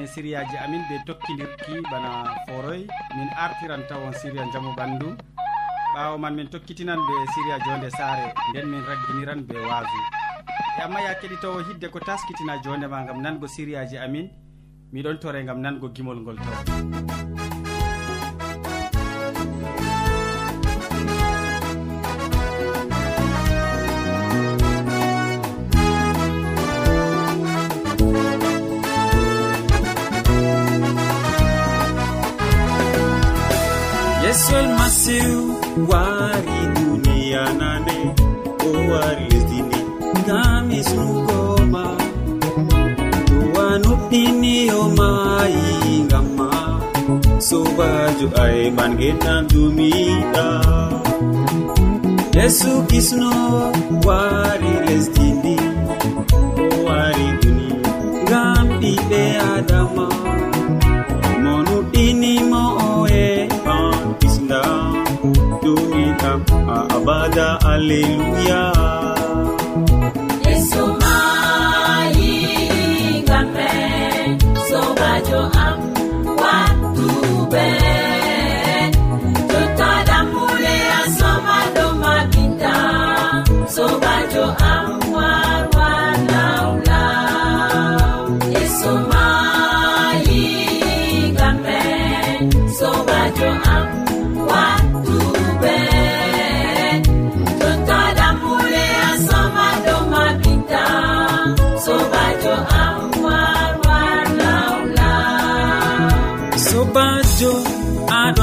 sane siriyaji amin ɓe tokkidirki bana foroy. Min artiran tawon siriya jaamu ɓandu. Ɓawo man min tokkitinan ɓe siriya jonde saare nden min ragginiran ɓe waasu. E amma ya keɗitowo hidde ko taskitina jondema gam nango siriyaji amin miɗon tore gam nango gimol ngol taw. sel masiw wari duniya nane o wari lesdini ngam isnugoma duwa nuɗɗiniyomayi ngamma sobajo ayman genam dumiɗa yesu kisno wari lesdini o wari duni ngam ɓiɓe adama saga alleluya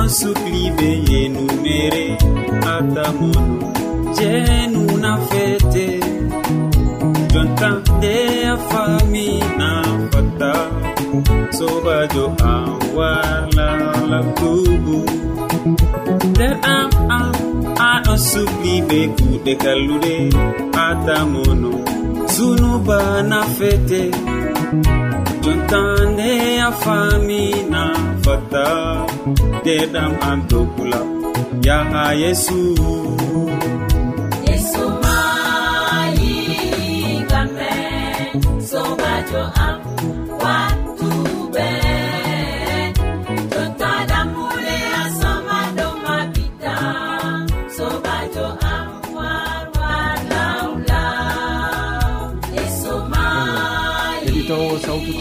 an sukliɓe yenumere atamonu jenuna fete. Jonta nde a fami na fata sobajo a wala labtubu nder am an aɗon sukliɓe kuɗe kallude atamono zunuba na fete. jontande a famina fata deɗam am dokula yaha yesu.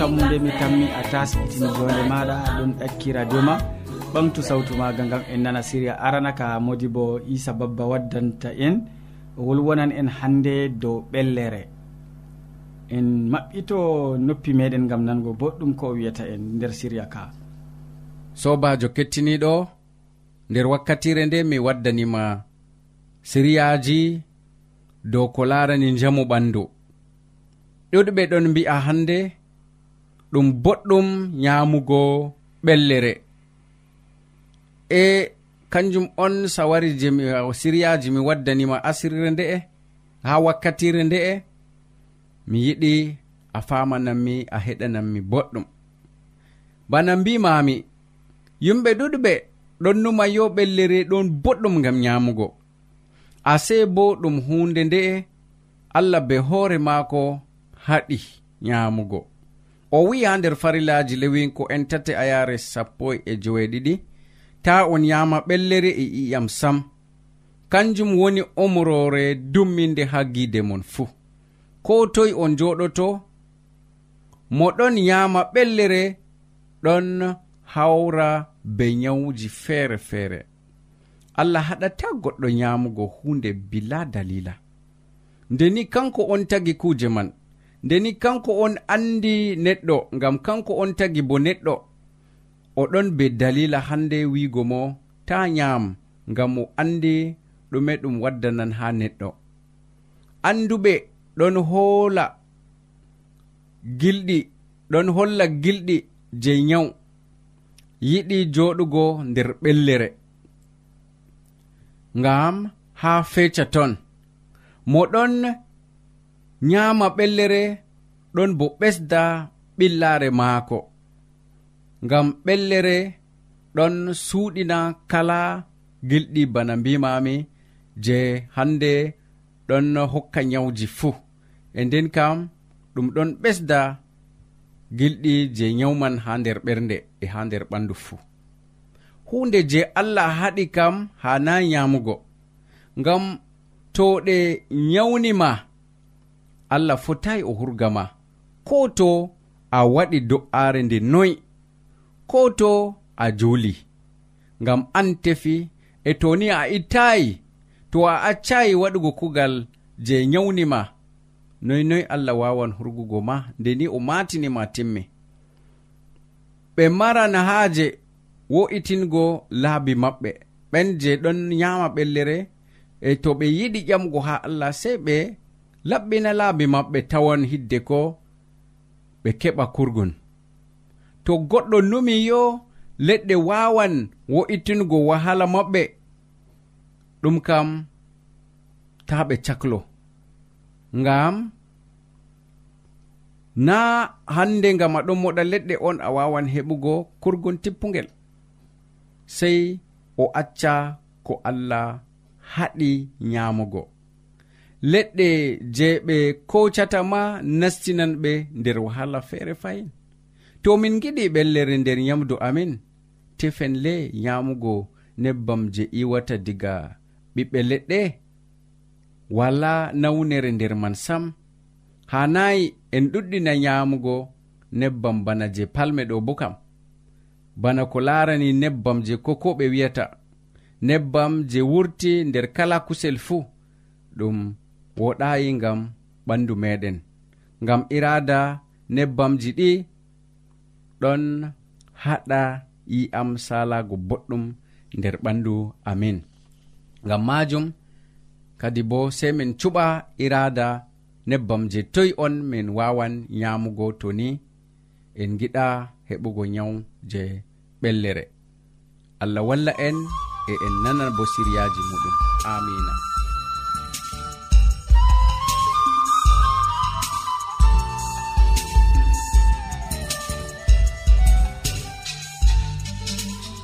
kammu nde mi tammi a taskitini jonde maɗa aɗon ɗakki radio ma. Ɓamtu sawtu maga gam en nana siria arana ka modi bo isa babba waddanta en. Wolwonan en hande dow ɓellere. En maɓɓito noppi meɗen gam nango boɗɗum ko o wiyata en nder siria ka. Sobajo kettiniɗo nder wakkatire nde mi waddanima siriyaji dow ko larani jamu ɓandu ɗuɗɓe ɗon mbi'a hande ɗum boɗɗum nyamugo ɓellere. E kanjum on sawari jemi siriyaji mi waddanima asirre nde'e ha wakkatire nde'e mi yiɗi a famananmi a heɗananmi boɗɗum. Bana mbimami yimɓe ɗuɗɓe ɗon numa yo ɓellere ɗon boɗɗum ngam nyamugo. Ase bo ɗum hunde nde'e allah be hoore maako haɗi nyamugo. o wi'i ha nder farillaji lewinko en tati a yare sappo e joweeɗiɗi ta on yama ɓellere e i'yam sam. Kanjum woni omrore dumminde ha gide mon fuu ko toye on joɗoto mo ɗon yama ɓellere ɗon hawra be nyawuji feere feere allah haɗata goɗɗo nyamugo hunde bila dalila. Ndeni kanko on tagi kuje man ndeni kanko on andi neɗɗo ngam kanko on tagi bo neɗɗo oɗon be dalila hande wigo mo ta nyam ngam o andi ɗume ɗum waddanan ha neɗɗo. Anduɓe ɗon hoola gilɗi ɗon holla gilɗi je nyawu yiɗi joɗugo nder ɓellere. Ngam ha feca ton mo ɗon nyama ɓellere ɗon bo ɓesda ɓillare maako. Ngam ɓellere ɗon suuɗina kala gilɗi bana mbimami je hande ɗon hokka nyawji fuu. E nden kam ɗum ɗon ɓesda gilɗi je nyawman ha nder ɓernde e ha nder ɓandu fuu. Hunde je allah haɗi kam ha na nyamugo ngam to ɗe nyawnima allah fotayi o hurgama. Ko to a waɗi do'are nde noyi ko to a juli ngam an tefi e to ni a ittayi to a accayi waɗugo kugal je nyawnima noynoyi allah wawan hurgugo ma nde ni o matinima timmi ɓe maran haaje wo'itingo laabi maɓɓe. Ɓen je ɗon nyama ɓellere e to ɓe yiɗi ƴamgo ha allah sei ɓe laɓɓina laabi maɓɓe tawan hidde ko ɓe keɓa kurgun. To goɗɗo numi yo leɗɗe wawan wo'itingo wahala maɓɓe. Ɗum kam ta ɓe caklo. Ngam na hande ngam aɗon moɗa leɗɗe on a wawan heɓugo kurgun tippugel sei o acca ko allah haɗi nyamugo leɗɗe je ɓe kocata ma nastinan ɓe nder wahala feere fayin. To min giɗi ɓellere nder yamdu amin tefen le yamugo nebbam je iwata diga ɓiɓɓe leɗɗe. Wala nawnere nder man sam ha nayi en ɗuɗɗina yamugo nebbam bana je palme ɗo bo kam. Bana ko larani nebbam je koko ɓe wi'ata nebbam je wurti nder kala kusel fuu ɗum woɗayi ngam ɓandu meɗen ngam irada nebbamji ɗi ɗon haɗa yi'am salago boɗɗum nder ɓandu amin. Ngam majum kadi bo sei min cuɓa irada nebbam je toyi on min wawan nyamugo to ni en giɗa heɓugo nyawu je ɓellere. Allah walla en e en nana bo siryaji muɗum. Amina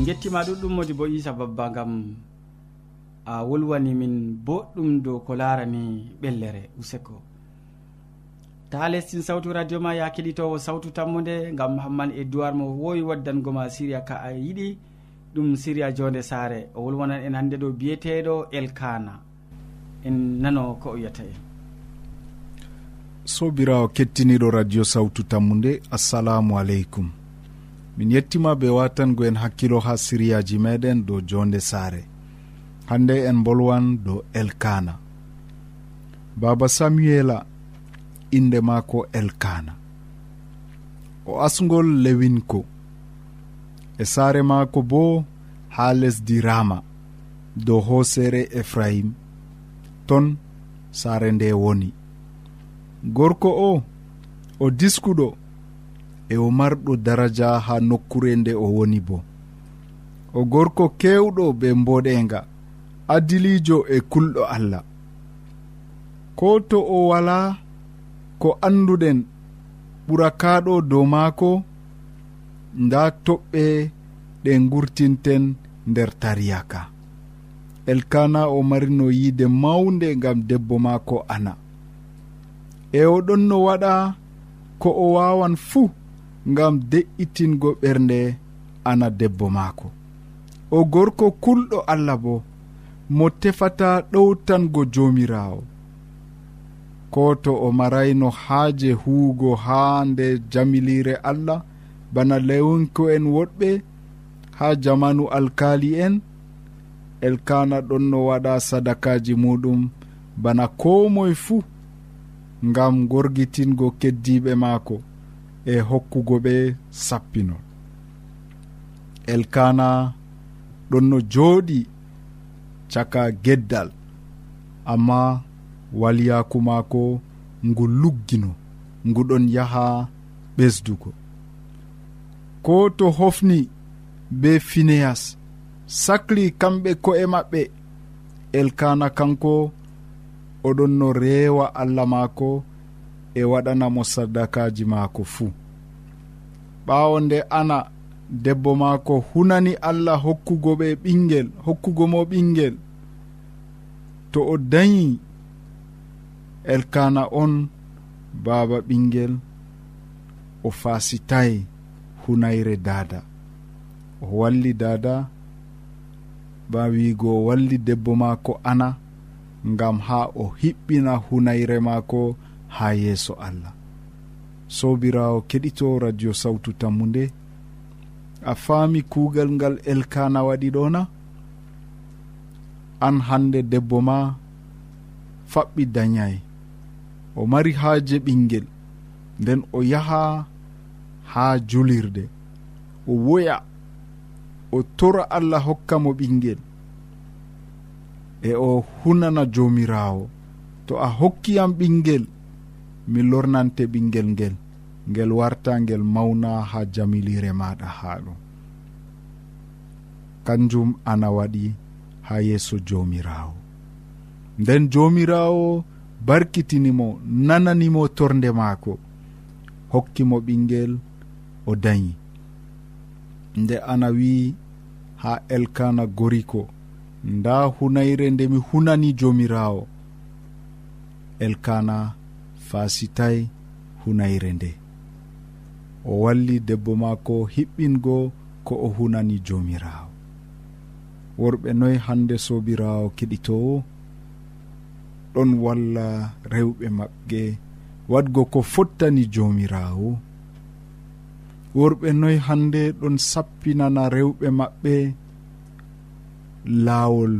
min gettima ɗuɗɗum modi bo isa babba gam a wolwani min boɗɗum dow ko larani ɓellere useko. Ta lestin sawtu radio ma ya keɗitowo sawtu tammude gam hamman e duwar mo wowi waddango ma siriya ka a yiɗi ɗum siriya jonde saare. O wolwonan en hande ɗo biyeteɗo elkana en nano ko o wiyata en. Sobirawo kettiniɗo radio sawtu tammude assalamu aleykum. min yettima be watango en hakkilo ha siriyaji meɗen dow jonde saare. Hande en bolwan dow elkana. Baba samuela inde maako elkana. O asgol lewinko. E saare maako bo ha lesdi rama dow hoosere efrahim ton saare nde woni. Gorko o o diskuɗo e o marɗo daraja ha nokkure nde o woni bo. O gorko kewɗo be mboɗenga adilijo e kulɗo allah. Ko to o wala ko anduɗen ɓurakaɗo dow maako nda toɓɓe ɗe gurtinten nder tariyaka. Elkana o marino yiide mawnde gam debbo maako ana. E o ɗon no waɗa ko o wawan fuu ngam de'itingo ɓernde ana debbo maako. O gorko kulɗo allah bo mo tefata ɗowtango joomirawo ko to o marayno haaje huugo haa nde jamilire allah bana lewonko en woɗɓe haa jamanu alkali en elkana ɗon no waɗa sadakaji muɗum bana ko moye fuu ngam gorgitingo keddiɓe maako. e hokkugo ɓe sappinol elkana ɗon no jooɗi caka geddal amma waliyaku maako ngu luggino ngu ɗon yaha ɓesdugo. Ko to hofni be fineyas sakli kamɓe ko'e maɓɓe elkana kanko oɗon no rewa allah maako e waɗanamo sadakaji maako fuu. Ɓaawo nde ana debbo maako hunani allah hokkugo ɓe ɓingel hokkugo mo ɓingel to o dañi elkana on baaba ɓingel o fasitayi hunayre daada. O walli daada ba wiigo o walli debbo maako ana ngam ha o hiɓɓina hunayre maako ha yeeso allah. Sobirawo keɗito radio sawtu tammu nde. A faami kuugal ngal elkana waɗi ɗona an hande debbo ma faɓɓi dañay. O mari haaje ɓingel nden o yaha ha julirde. O woya o tora allah hokka mo ɓingel e o hunana jomirawo to a hokkiyam ɓingel mi lornante ɓinguel ngel ngel warta ngel mawna ha jamilire maɗa ha ɗum. Kanjum ana waɗi ha yeeso jomirawo nden jomirawo barkitinimo nananimo torde maako hokkimo ɓinguel o dañi. Nde ana wi ha elkana goriko nda hunayre nde mi hunani jomirawo elkana fasitay hunayre nde. O walli debbo maako hiɓɓingo ko o hunani joomiraawo. Worɓe noy hande sobirawo keɗitowo ɗon walla rewɓe maɓɓe wadgo ko fottani joomiraawo. Worɓe noy hande ɗon sappinana rewɓe maɓɓe laawol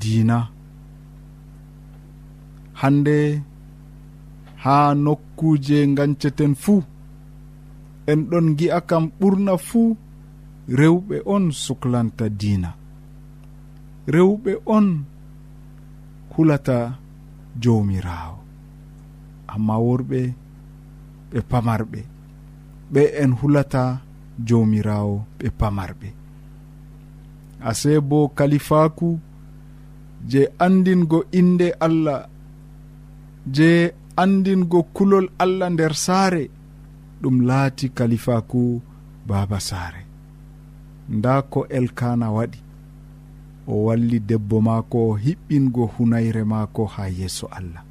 diina. Hande ha nokkuje ganceten fuu. En ɗon gi'a kam ɓurna fuu rewɓe on suklanta diina. Rewɓe on hulata jomirawo amma worɓe ɓe pamarɓe ɓe en hulata jomirawo ɓe pamarɓe. Ase bo kalifaku je andingo inde allah je andingo kulol allah nder saare ɗum laati kalifaku baba saare. Nda ko elkana waɗi o walli debbo maako hiɓɓingo hunayre maako ha yeeso allah.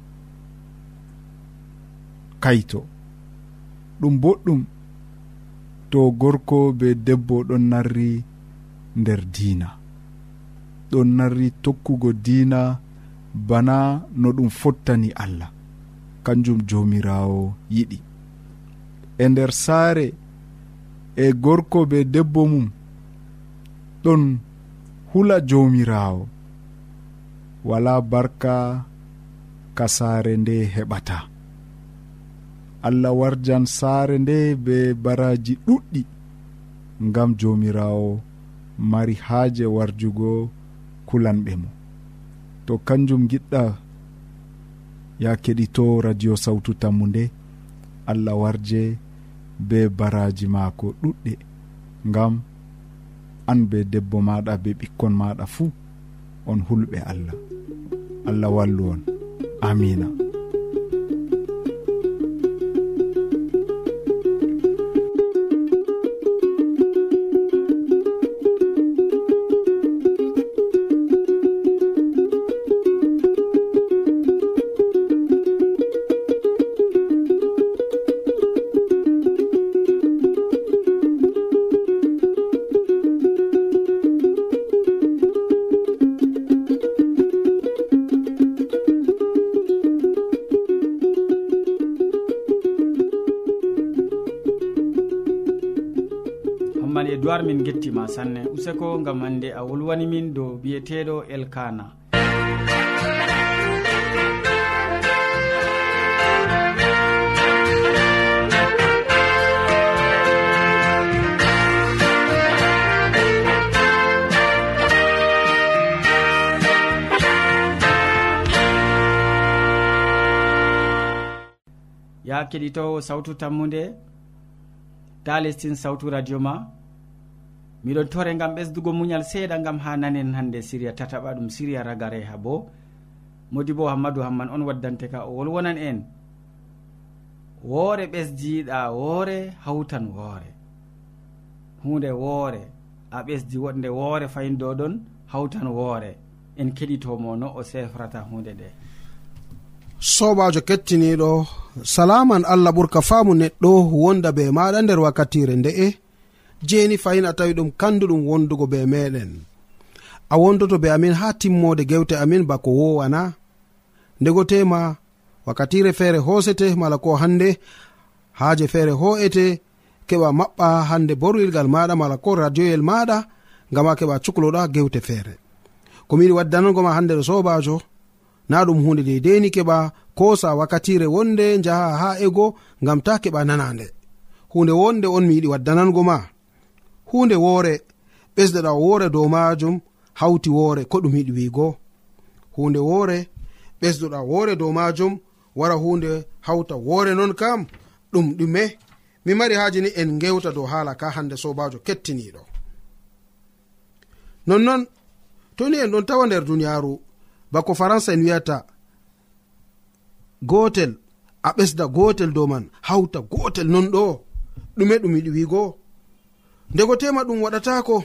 Kayto ɗum boɗɗum to gorko be debbo ɗon narri nder diina. Ɗon narri tokkugo diina bana no ɗum fottani allah. kanjum jomirawo yiɗi. E nder saare e gorko be debbo mum ɗon hula jomirawo. Wala barka ka saare nde heɓata. Allah warjan saare nde be baraji ɗuɗɗi ngam jomirawo mari haaje warjugo kulanɓe mo. To kanjum giɗɗa ya keɗito radio sawtu tammu nde allah warje be baraji maako ɗuɗɗe. Ngam an be debbo maɗa be ɓikkon maɗa fuu on hulɓe allah. Allah wallu on. Amina. min gettima sanne. Useko gam hande a wolwani min dow biyeteɗo elkana. Ya keɗitowo sawtu tammude ta lestin sawtu radio ma. miɗon tore gam ɓesdugo muñal seeɗa gam ha nanen hande siriya. Tataɓa ɗum siriya ragareha bo. Modi bo hammadou hamman on waddante ka. O wolwonan en. Woore ɓesdiɗa woore hawtan woore. Hunde woore. A ɓesdi wonde woore fayin dow ɗon hawtan woore. En keɗitomo no o sefrata hunde nde. Sobajo kettiniɗo salaman allah ɓurka faamu neɗɗo wonda be maɗa nder wakkatire nde'e. jeni fayin a tawi ɗum kanduɗum wondugo be meɗen. A wondoto be amin ha timmode gewte amin bako wowana. Ndego tema wakkatire feere hosete mala ko hande haaje feere ho'ete keɓa maɓɓa hande borwilgal maɗa mala ko radioyel maɗa ngama keɓa cukloɗa gewte feere. Komiɗi waddanagoma hande ɗo sobajo na ɗum hunde deideni keɓa kosa wakkatire wonde jaha ha ego ngam ta keɓa nanande hunde wonde on mi yiɗi waddanango ma. hunde woore ɓesdeɗa woore dow majum hawti woore ko ɗum yiɗi wiigo. Hunde woore ɓesdoɗa woore dow majum wara hunde hawta woore non kam ɗum ɗume. Mi mari haji ni en gewta dow haala ka hande sobajo kettiniɗo nonnon toni en ɗon tawa nder duniyaru bako faransa en wiyata gotel a ɓesda gotel dow man hawta gotel non ɗo ɗume ɗum yiɗi wiigo. ndego tema ɗum waɗatako.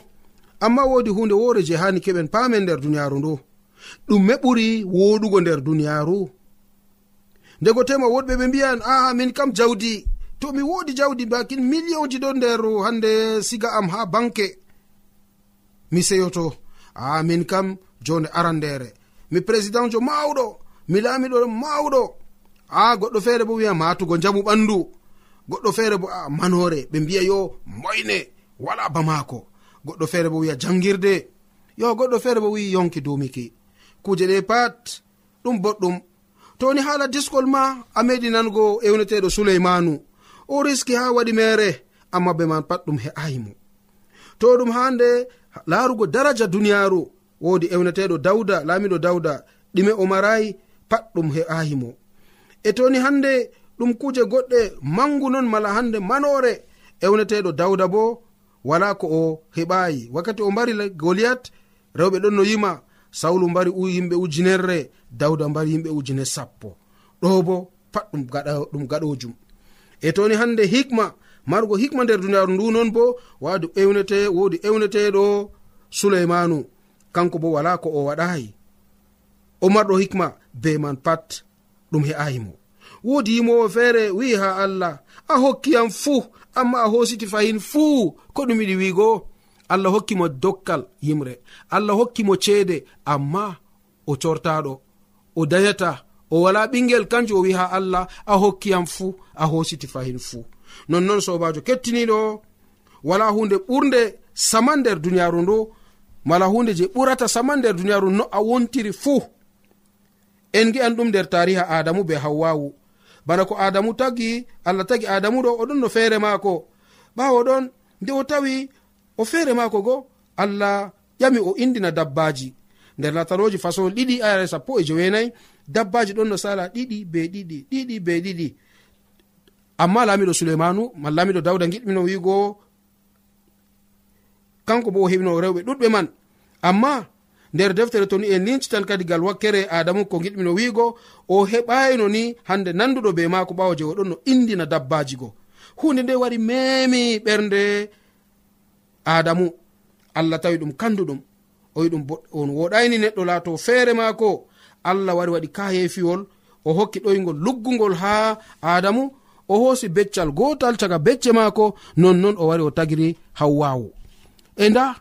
Amma wodi hunde wore je hani keɓen pamen nder duniyaru ndo ɗumme ɓuri woɗugo nder duniyaru ndego tema woɗɓe ɓe mbiyan aa min kam jawdi. To mi wodi jawdi bakin millionji ɗo nder hande siga am ha banke. Mi seyoto a min kam jonde arandere mi président jo mawɗo. Mi laamiɗo mawɗo. A goɗɗo feere bo wiya matugo jamu ɓandu goɗɗo feere bo a manore ɓe mbiya yo moyne. wala ba maako goɗɗo feere bo wiya jangirde. Yo goɗɗo feere bo wi yonki dumiki. Kuje ɗe pat ɗum boɗɗum toni haala diskol ma a meɗi nango ewneteɗo suleymanu. O riski ha waɗi mere amma be man pat ɗum he'ayimo to ɗum hande laarugo daraja duniyaru. Woodi ewneteɗo dawda laamiɗo dawda ɗime o marayi pat ɗum he'ayimo e toni hande ɗum kuuje goɗɗe mangu non mala hande manore. Ewneteɗo dawda bo wala ko o heɓayi. Wakkati o mbari goliat rewɓe ɗon no yima sawlu mbari yimɓe ujunerre dawda mbari yimɓe ujune sappo. Ɗo bo pat ɗum ɗum gaɗojum. E toni hande hikma margo hikma nder duniyaru ndu non bo wadi ewnete wodi ewneteɗo suleimanu kanko bo wala ko o waɗayi o marɗo hikma be man pat ɗum he'ayimo wodi yimowo feere wi'i ha allah a hokkiyam fuu amma a hositi fahin fuu ko ɗum yiɗi wiigo allah hokkimo dokkal yimre allah hokkimo ceede amma o cortaɗo o dayata o wala ɓingel kanjum o wi ha allah a hokkiyam fuu a hositi fahin fuu. Nonnoon sobajo kettiniɗo wala hunde ɓurde saman nder duniyaru ndu mala hunde je ɓurata saman nder duniyaru no a wontiri fuu. En gi'an ɗum nder tariha adamu be hawwawu bana ko adamu tagi allah tagi adamu ɗo oɗon no feere maako. Ɓawo ɗon nde o tawi o feere maako go allah ƴami o indina dabbaji nder latanoji façon ɗiɗi ayare sappo e jowenayi dabbaji ɗon no sala ɗiɗi be ɗiɗi ɗiɗi be ɗiɗi. Amma laamiɗo suleimanu ma laamiɗo dawda giɗmino wiigo kanko bo o heɓino rewɓe ɗuɗɓe man. Amma nder deftere to ni en lincitan kadi gal wakkere adamu ko giɗmino wiigo o heɓayno ni hande nanduɗo be maako ɓawo je oɗon no indina dabbaji go. Hunde nde wari memi ɓernde adamu. Allah tawi ɗum kanduɗum o wi ɗum on woɗayni neɗɗo laato feere maako. Allah wari waɗi kayefiwol o hokki ɗoygol luggugol ha adamu. O hoosi beccal gotal caga becce maako. Nonnon o wari o tagiri hawwawu e nda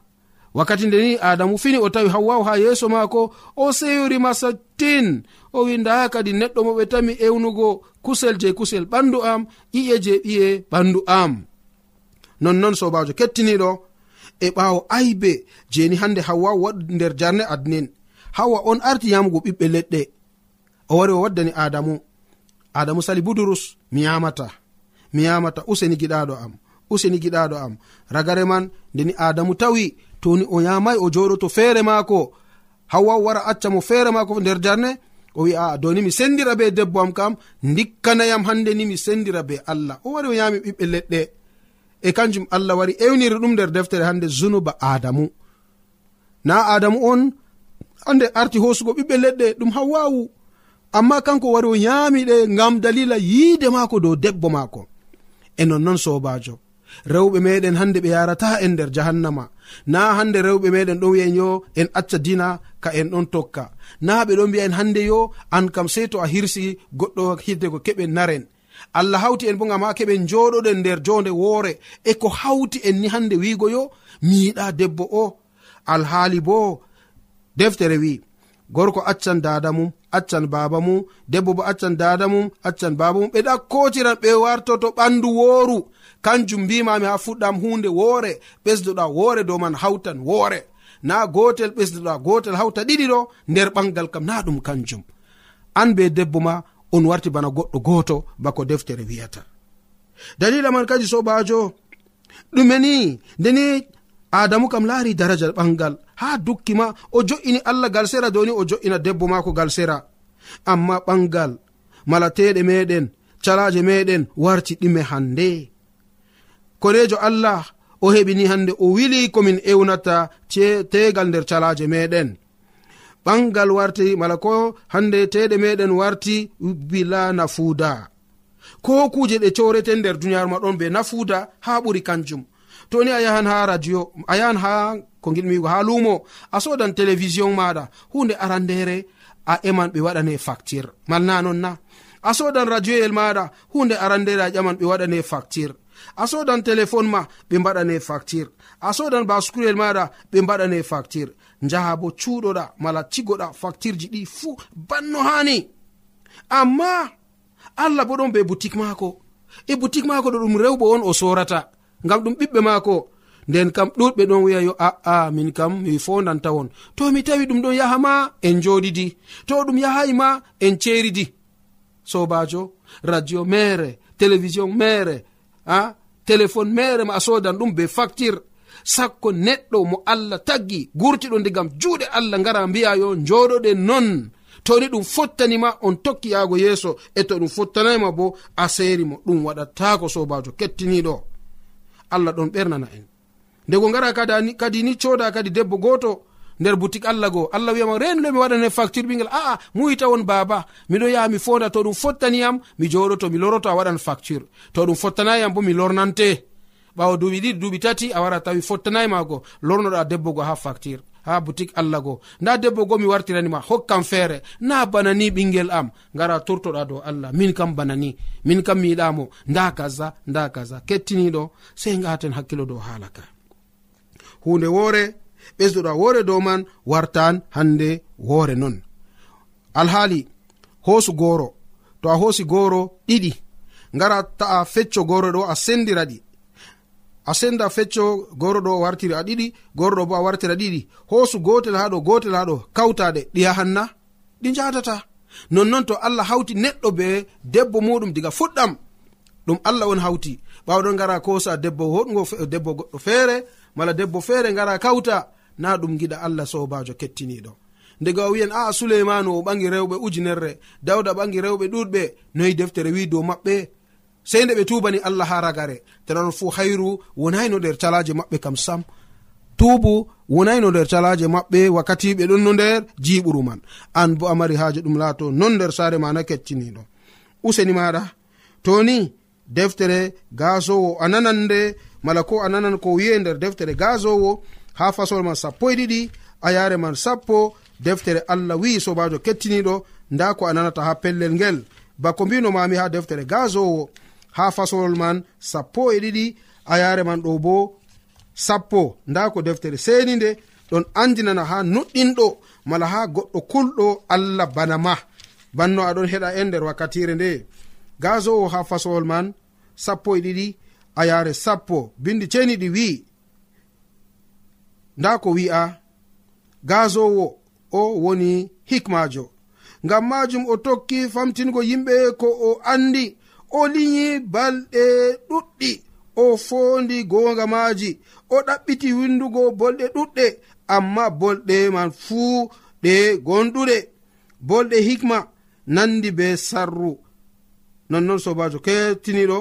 wakkati nde ni adamu fini o tawi hawwaw ha yeeso maako o seyori sattin o wi nda kadi neɗɗo mo ɓe tami ewnugo kusel je kusel ɓandu am ƴi'e je ɓiye ɓandu am. Nonnon sobajo kettiniɗo e ɓawo aybe jeni hande hawwa waɗ nder jarne adnin. Hawa on arti yamugo ɓiɓɓe leɗɗe. O wari o waddani adamu. Adamu sali budurus mi yamata mi yamata useni giɗaɗo am useni giɗaɗo am. Ragare man ndeni adamu tawi toni o yamai o joɗoto feere maako. Hawwa wara acca mo feere maako nder jarne. O wi aa doni mi sendira be debbo am kam dikkanayam hande ni mi sendira be allah. O wari o yami ɓiɓɓe leɗɗe. E kanjum allah wari ewniri ɗum nder deftere hande zunuba adamu. Na adamu on hande arti hosugo ɓiɓɓe leɗɗe ɗum hawwawu amma kanko wari o yami ɗe ngam dalila yiide maako dow debbo maako. E nonnon sobajo rewɓe meɗen hande ɓe yarata en nder jahannama. Na hande rewɓe meɗen ɗon wi'en yo en acca dina ka en ɗon tokka. Na ɓe ɗon mbiya en hande yo an kam sei to a hirsi goɗɗo hiddego keɓen naren. Allah hawti en bo gam ha keɓen joɗoɗen nder jonde woore. E ko hawti en ni hande wiigo yo miyiɗa debbo o. Alhaali bo deftere wi gorko accan dada mum accan baba mum debbo bo accan dada mum accan baba mum. Ɓe ɗakkotiran ɓe wartoto ɓandu wooru kanjum mbimami ha fuɗɗam hunde woore ɓesdoɗa woore dow man hawtan woore na gotel ɓesdoɗa gotel hawta ɗiɗi ɗo nder ɓangal kam na ɗum kanjum. An be debbo ma on warti bana goɗɗo goto bako deftere wiyata. Dalila man kadi sobajo ɗume ni ndeni adamu kam laari daraja ɓangal ha dukki ma o jo'ini allah gal sera doni o jo'ina debbo maako gal sera. Amma ɓangal malateɗe meɗen calaje meɗen warti ɗime hande korejo allah o heɓini hande o wili komin ewnata tegal nder calaje meɗen ɓangal warti mala ko hande teɗe meɗen warti bila nafuuda. Ko kuje ɗe coreten nder duniyaaru ma ɗon be nafuuda ha ɓuri kanjum. toni a yahan ha radio a yahan ha ko giɗmi wigo ha lumo a sodan télévision maɗa hunde arandere a eman ɓe waɗane facture. Malna non na. A sodan radioyel maɗa hunde arandere a ƴaman ɓe waɗane facture. A sodan téléphone ma ɓe mbaɗane facture. A sodan bascurel maɗa ɓe mbaɗane facture. Njaha bo cuuɗoɗa mala cigoɗa facture ji ɗi fuu banno hani amma allah bo ɗon be boutique maako. E boutique maako ɗo ɗum rewɓe on o sorata. ngam ɗum ɓiɓɓe maako. Nden kam ɗuɗɓe ɗon wiya yo a'a min kam mi fondanta won. To mi tawi ɗum ɗon yaha ma en joɗidi to ɗum yahayi ma en ceridi sobajo radio mere télévision mere ah, a téléphone mere ma a sodan ɗum be facture sakko neɗɗo mo allah taggi gurtiɗo ndigam juuɗe allah ngara mbiya yo joɗoɗe non. Toni ɗum fottanima on tokki yaago yeeso e to ɗum fottanayma bo a serimo ɗum waɗatako sobajo kettiniɗo allah ɗon ɓernana en. Ndego ngara kadi ni coda kadi debbo goto nder boutique allah goo allah wiyama renno mi waɗane facture ɓingel aa muyita won baba miɗo yaha mi fonda to ɗum fottaniyam mi joɗoto mi loroto a waɗan facture. To ɗum fottanayam bo mi lornante. Ɓawo duuɓi ɗiɗi duuɓi tati a wara tawi fottanayi mago lornoɗa debbo go ha facture. ha boutique allah go. Nda debbo go mi wartiranima hokkam feere. Na banani ɓingel am. Ngara turtoɗa dow allah. Min kam banani min kam mi yiɗamo nda kaza nda kaza. Kettiniɗo sei gaten hakkilo dow haala ka. Hunde woore ɓesduɗa woore dow man wartan hande woore non. Alhaali hoosu gooro. To a hoosi gooro ɗiɗi. Ngara ta'a fecco gooro ɗo a sendira ɗi. a senda fecco goro ɗo wartiri a ɗiɗi goro ɗo bo a wartira ɗiɗi. Hoosu gotel ha ɗo gotel ha ɗo kawtaɗe. Ɗi yahanna ɗi jatata nonnon to allah hawti neɗɗo be debbo muɗum diga fuɗɗam. Ɗum allah on hawti. Ɓawɗon gara kosa debbo hoɗgo debbo goɗɗo feere mala debbo feere ngara kawta na ɗum giɗa allah sobajo kettiniɗo. Ndega o wiyan aa suleimanu o ɓangi rewɓe ujunerre dawda ɓangi rewɓe ɗuɗɓe. Noyi deftere wi dow maɓɓe. sei nde ɓe tubani allah ha ragare. Tena fu hayru wonayno nder calaje maɓɓe kam sam. Tubu wonayno nder calaje maɓɓe wakkati ɓe ɗon no nder jiɓuru man. An bo amari haaje ɗum laato non nder sare mana kecciniɗo useni maɗa toni deftere gasowo a nanan nde mala ko a nanan ko wiye nder deftere gasowo ha fasol man sappo e ɗiɗi a yare man sappo deftere allah wi sobajo kettiniɗo nda ko a nanata ha pellel ngel. Bako mbino mami ha deftere gasowo ha fasolol man sappo e ɗiɗi. A yare man ɗo bo sappo. Nda ko deftere seni nde ɗon andinana ha nuɗɗinɗo mala ha goɗɗo kulɗo allah bana ma. Banno aɗon heɗa en nder wakkatire nde. Gasowo ha fasowol man sappo e ɗiɗi a yare sappo. Bindi ceniɗi wi'i. Nda ko wi'a gazowo o woni hikmajo. Ngam majum o tokki famtingo yimɓe ko o andi. o liyi balɗe ɗuɗɗi o fondi gonga maaji o ɗaɓɓiti windugo bolɗe ɗuɗɗe amma bolɗe man fuu ɗe gonɗuɗe bolɗe hikma nandi be sarru. Nonnon sobajo kettiniɗo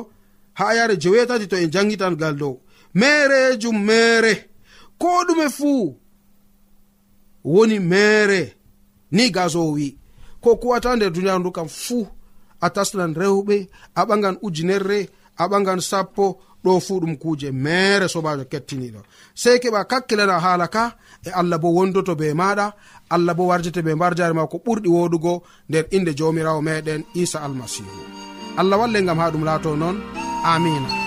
ha yare jewetati to en jangitan gal dow. Merejum mere ko ɗume fuu woni mere ni gaso wi ko kuwata nder duniyaru ndu kam fuu. a taslan rewɓe a ɓagan ujunerre a ɓagan sappo ɗo fuu ɗum kuuje mere sobajo kettiniɗo. Sey keɓa kakkilana haala ka e allah bo wondoto be maɗa allah bo warjete be mbar jare ma ko ɓurɗi woɗugo nder inde jamirawo meɗen isa almasihu. Allah walle gam ha ɗum laato noon amina.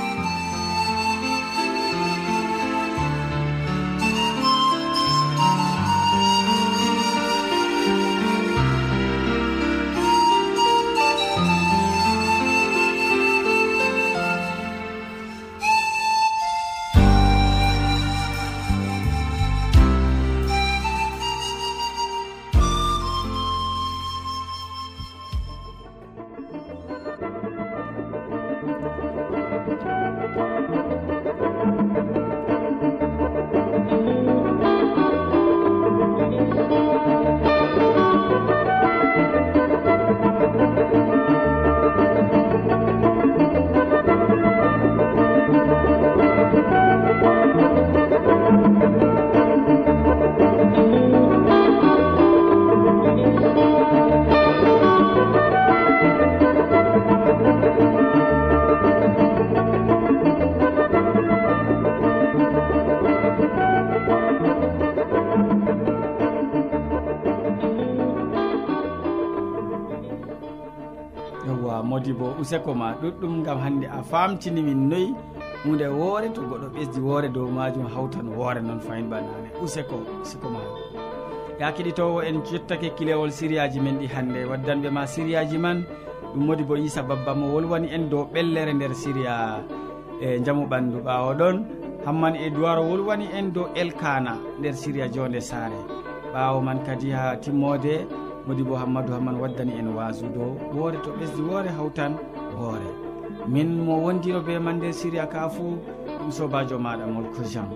useko ma ɗuɗɗum gam hande a famtini min noyi. Hunde woore to goɗɗo ɓesdi woore dow majum hawtan woore noon fayin banane. Useko useko ma. Ya keɗitowo en yettake kilewol sériyaji men ɗi hande. Waddanɓe ma sériyaji man ɗum modi bo isa babba mo wolwani en dow ɓellere nder siriya e jaamu ɓandu ɓawo ɗon. Hamman e duwaro wolwani en dow elkana nder siriya jonde saare. Ɓawo man kadi ha timmode modi bo hammadou hamman waddani en wasudo woore to ɓesdi woore hawtan hoore. min mo wondiro be man nder siriya ka fuu ɗum sobajo maɗa molko jean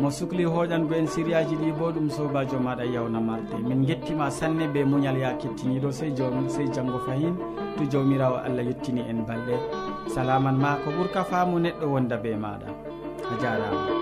mo sukli hoɗango en siriyaji ɗi bo ɗum sobajo maɗa yawna marde min gettima sanne be muñal ya kettiniɗo sey jom sey janggo fayin to jawmirawo allah yettini en balɗe. salaman ma ko ɓuurka faamu neɗɗo wonda be maɗa. a jarama.